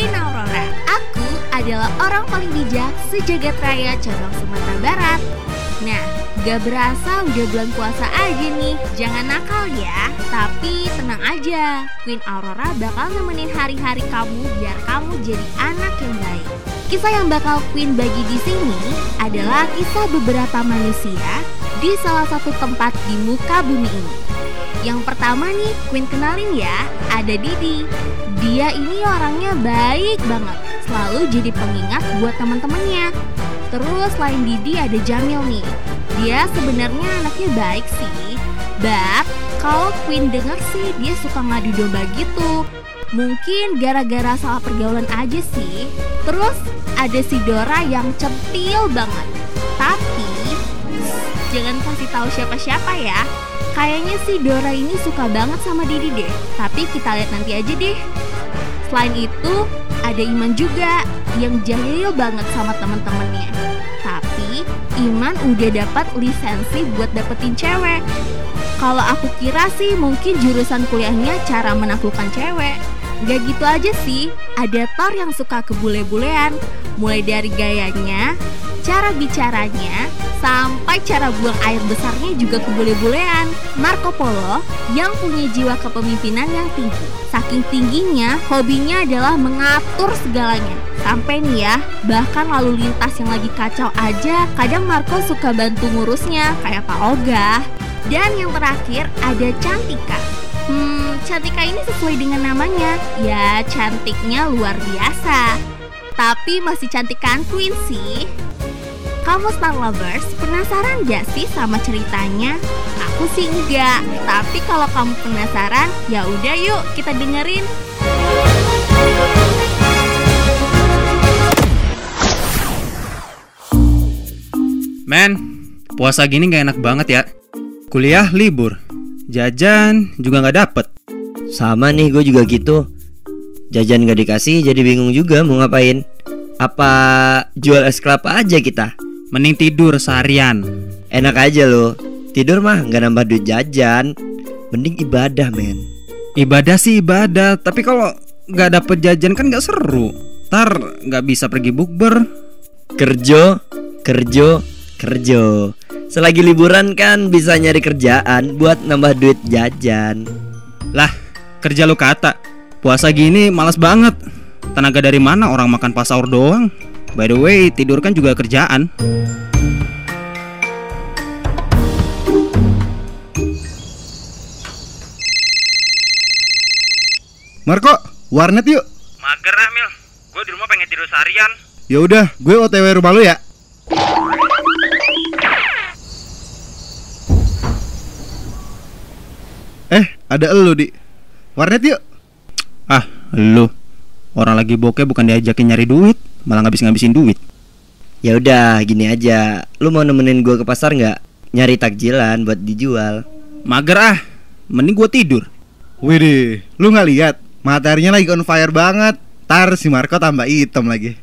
Queen Aurora. Aku adalah orang paling bijak sejagat raya cabang Sumatera Barat. Nah, gak berasa udah bulan puasa aja nih. Jangan nakal ya. Tapi tenang aja, Queen Aurora bakal nemenin hari-hari kamu biar kamu jadi anak yang baik. Kisah yang bakal Queen bagi di sini adalah kisah beberapa manusia di salah satu tempat di muka bumi ini. Yang pertama nih, Queen kenalin ya, ada Didi. Dia ini orangnya baik banget, selalu jadi pengingat buat teman-temannya. Terus selain Didi ada Jamil nih. Dia sebenarnya anaknya baik sih. But kalau Queen denger sih dia suka ngadu domba gitu. Mungkin gara-gara salah pergaulan aja sih. Terus ada si Dora yang centil banget. Jangan kasih tahu siapa-siapa ya. Kayaknya si Dora ini suka banget sama Didi deh. Tapi kita lihat nanti aja deh. Selain itu, ada Iman juga yang jahil banget sama temen-temennya. Tapi Iman udah dapat lisensi buat dapetin cewek. Kalau aku kira sih mungkin jurusan kuliahnya cara menaklukkan cewek. Gak gitu aja sih, ada Thor yang suka kebule-bulean. Mulai dari gayanya, cara bicaranya, sampai cara buang air besarnya juga kebule-bulean. Marco Polo yang punya jiwa kepemimpinan yang tinggi. Saking tingginya, hobinya adalah mengatur segalanya. Sampai nih ya, bahkan lalu lintas yang lagi kacau aja, kadang Marco suka bantu ngurusnya, kayak Pak Oga. Dan yang terakhir ada Cantika. Hmm, Cantika ini sesuai dengan namanya, ya cantiknya luar biasa. Tapi masih cantikan Queen sih. Kamu Star Lovers penasaran gak sih sama ceritanya? Aku sih enggak, tapi kalau kamu penasaran, ya udah yuk kita dengerin. Men, puasa gini gak enak banget ya. Kuliah libur, jajan juga gak dapet. Sama nih gue juga gitu Jajan gak dikasih jadi bingung juga mau ngapain Apa jual es kelapa aja kita Mending tidur seharian. Enak aja loh Tidur mah gak nambah duit jajan Mending ibadah men Ibadah sih ibadah, tapi kalau gak dapet jajan kan gak seru. Ntar gak bisa pergi bukber. Kerjo, kerjo, kerjo Selagi liburan kan bisa nyari kerjaan buat nambah duit jajan Lah, kerja lu kata. Puasa gini malas banget. Tenaga dari mana orang makan pas sahur doang? By the way, tidur kan juga kerjaan. Marco, warnet yuk. Mager ah, Mil. Gue di rumah pengen tidur seharian. Ya udah, gue OTW rumah lu ya. Eh, ada elu di. Warnet yuk. Ah, lu. Orang lagi bokeh bukan diajakin nyari duit, malah ngabis-ngabisin duit. Ya udah gini aja Lu mau nemenin gue ke pasar nggak? Nyari takjilan buat dijual Mager ah. Mending gue tidur. Widih, lu nggak lihat? Materinya lagi on fire banget. Tar si Marco tambah hitam lagi.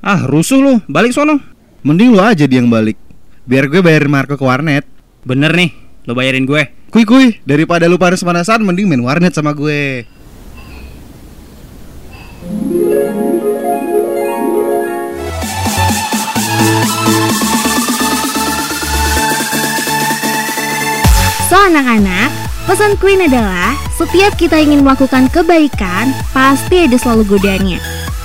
Ah, rusuh lu. Balik sono. Mending lu aja dia yang balik. Biar gue bayarin Marco ke warnet. Bener nih, lo bayarin gue. Kuy kuy, daripada lu panas-panasan mending main warnet sama gue. Anak-anak, pesan Queen adalah setiap kita ingin melakukan kebaikan, pasti ada selalu godaannya.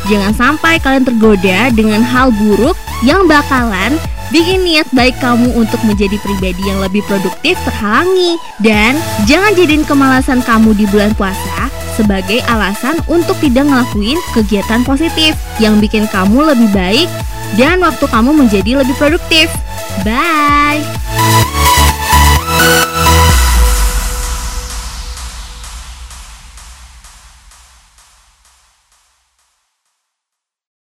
Jangan sampai kalian tergoda dengan hal buruk yang bakalan bikin niat baik kamu untuk menjadi pribadi yang lebih produktif terhalangi. Dan jangan jadiin kemalasan kamu di bulan puasa sebagai alasan untuk tidak ngelakuin kegiatan positif yang bikin kamu lebih baik dan waktu kamu menjadi lebih produktif. Bye!